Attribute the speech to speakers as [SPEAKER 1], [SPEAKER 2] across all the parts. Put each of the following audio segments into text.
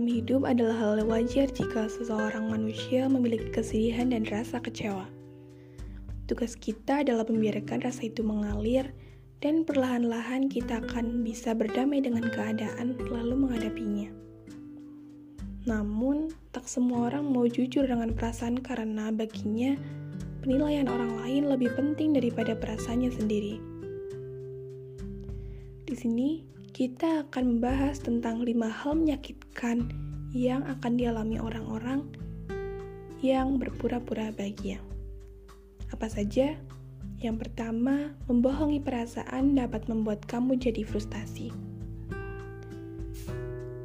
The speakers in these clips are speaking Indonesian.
[SPEAKER 1] Dalam hidup adalah hal wajar jika seseorang manusia memiliki kesedihan dan rasa kecewa. Tugas kita adalah membiarkan rasa itu mengalir dan perlahan-lahan kita akan bisa berdamai dengan keadaan lalu menghadapinya. Namun, tak semua orang mau jujur dengan perasaan karena baginya penilaian orang lain lebih penting daripada perasaannya sendiri. Di sini, kita akan membahas tentang lima hal menyakitkan yang akan dialami orang-orang yang berpura-pura bahagia. Apa saja? Yang pertama, membohongi perasaan dapat membuat kamu jadi frustasi.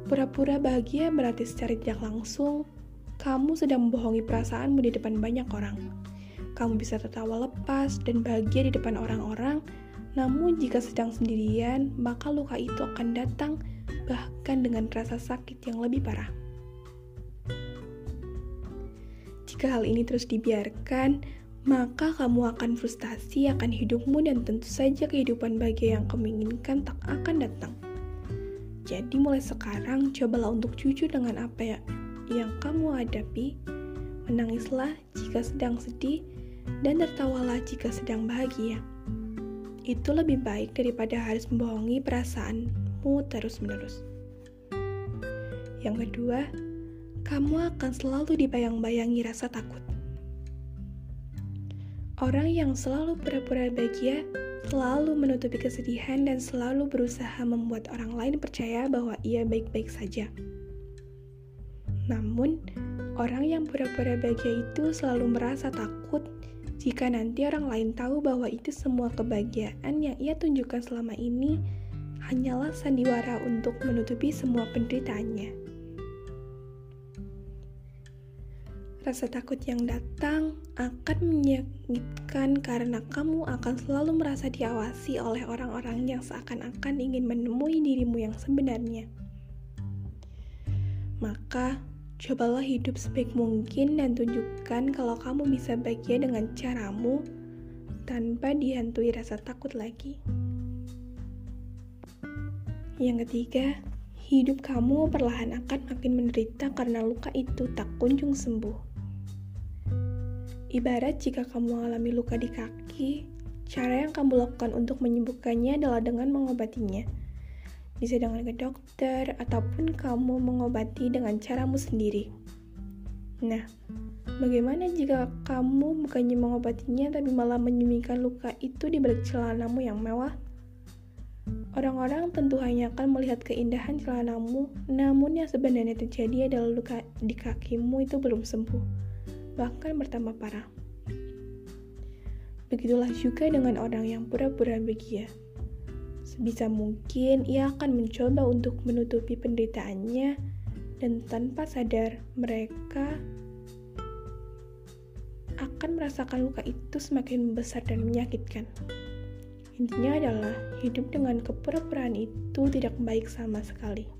[SPEAKER 1] Pura-pura bahagia berarti secara tidak langsung kamu sedang membohongi perasaanmu di depan banyak orang. Kamu bisa tertawa lepas dan bahagia di depan orang-orang namun jika sedang sendirian, maka luka itu akan datang bahkan dengan rasa sakit yang lebih parah. Jika hal ini terus dibiarkan, maka kamu akan frustasi akan hidupmu dan tentu saja kehidupan bahagia yang kamu inginkan tak akan datang. Jadi mulai sekarang cobalah untuk jujur dengan apa ya yang kamu hadapi. Menangislah jika sedang sedih dan tertawalah jika sedang bahagia itu lebih baik daripada harus membohongi perasaanmu terus-menerus. Yang kedua, kamu akan selalu dibayang-bayangi rasa takut. Orang yang selalu pura-pura bahagia selalu menutupi kesedihan dan selalu berusaha membuat orang lain percaya bahwa ia baik-baik saja. Namun, orang yang pura-pura bahagia itu selalu merasa takut jika nanti orang lain tahu bahwa itu semua kebahagiaan yang ia tunjukkan selama ini hanyalah sandiwara untuk menutupi semua penderitaannya. Rasa takut yang datang akan menyakitkan karena kamu akan selalu merasa diawasi oleh orang-orang yang seakan-akan ingin menemui dirimu yang sebenarnya. Maka, Cobalah hidup sebaik mungkin dan tunjukkan kalau kamu bisa bahagia dengan caramu tanpa dihantui rasa takut lagi. Yang ketiga, hidup kamu perlahan akan makin menderita karena luka itu tak kunjung sembuh. Ibarat jika kamu mengalami luka di kaki, cara yang kamu lakukan untuk menyembuhkannya adalah dengan mengobatinya bisa dengan ke dokter, ataupun kamu mengobati dengan caramu sendiri. Nah, bagaimana jika kamu bukannya mengobatinya tapi malah menyembunyikan luka itu di balik celanamu yang mewah? Orang-orang tentu hanya akan melihat keindahan celanamu, namun yang sebenarnya terjadi adalah luka di kakimu itu belum sembuh, bahkan bertambah parah. Begitulah juga dengan orang yang pura-pura bahagia. Sebisa mungkin ia akan mencoba untuk menutupi penderitaannya dan tanpa sadar mereka akan merasakan luka itu semakin membesar dan menyakitkan. Intinya adalah hidup dengan kepura-puraan itu tidak baik sama sekali.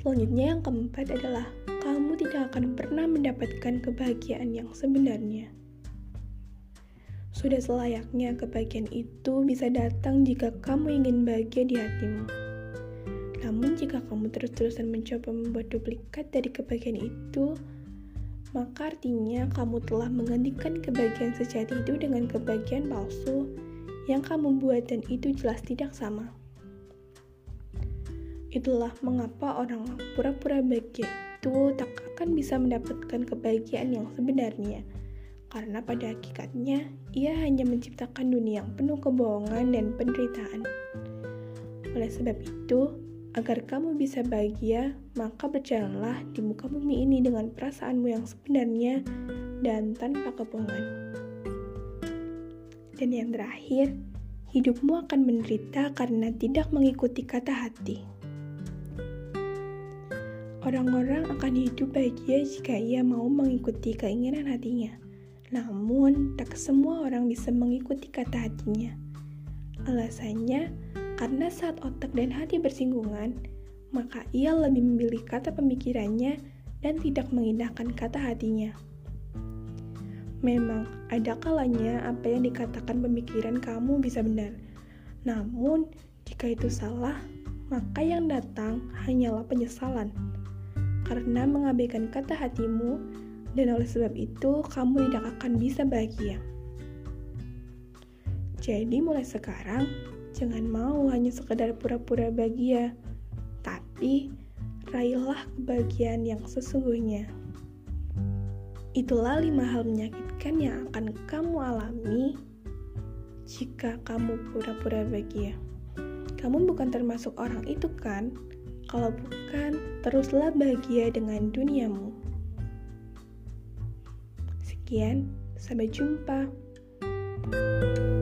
[SPEAKER 1] Selanjutnya yang keempat adalah kamu tidak akan pernah mendapatkan kebahagiaan yang sebenarnya. Sudah selayaknya kebahagiaan itu bisa datang jika kamu ingin bahagia di hatimu. Namun jika kamu terus-terusan mencoba membuat duplikat dari kebahagiaan itu, maka artinya kamu telah menggantikan kebahagiaan sejati itu dengan kebahagiaan palsu yang kamu buat dan itu jelas tidak sama. Itulah mengapa orang pura-pura bahagia itu tak akan bisa mendapatkan kebahagiaan yang sebenarnya karena pada hakikatnya ia hanya menciptakan dunia yang penuh kebohongan dan penderitaan. Oleh sebab itu, agar kamu bisa bahagia, maka berjalanlah di muka bumi ini dengan perasaanmu yang sebenarnya dan tanpa kebohongan. Dan yang terakhir, hidupmu akan menderita karena tidak mengikuti kata hati. Orang-orang akan hidup bahagia jika ia mau mengikuti keinginan hatinya namun, tak semua orang bisa mengikuti kata hatinya. Alasannya, karena saat otak dan hati bersinggungan, maka ia lebih memilih kata pemikirannya dan tidak mengindahkan kata hatinya. Memang, ada kalanya apa yang dikatakan pemikiran kamu bisa benar. Namun, jika itu salah, maka yang datang hanyalah penyesalan karena mengabaikan kata hatimu dan oleh sebab itu kamu tidak akan bisa bahagia. Jadi mulai sekarang jangan mau hanya sekedar pura-pura bahagia, tapi raihlah kebahagiaan yang sesungguhnya. Itulah lima hal menyakitkan yang akan kamu alami jika kamu pura-pura bahagia. Kamu bukan termasuk orang itu kan? Kalau bukan, teruslah bahagia dengan duniamu. Sekian, sampai jumpa. thank you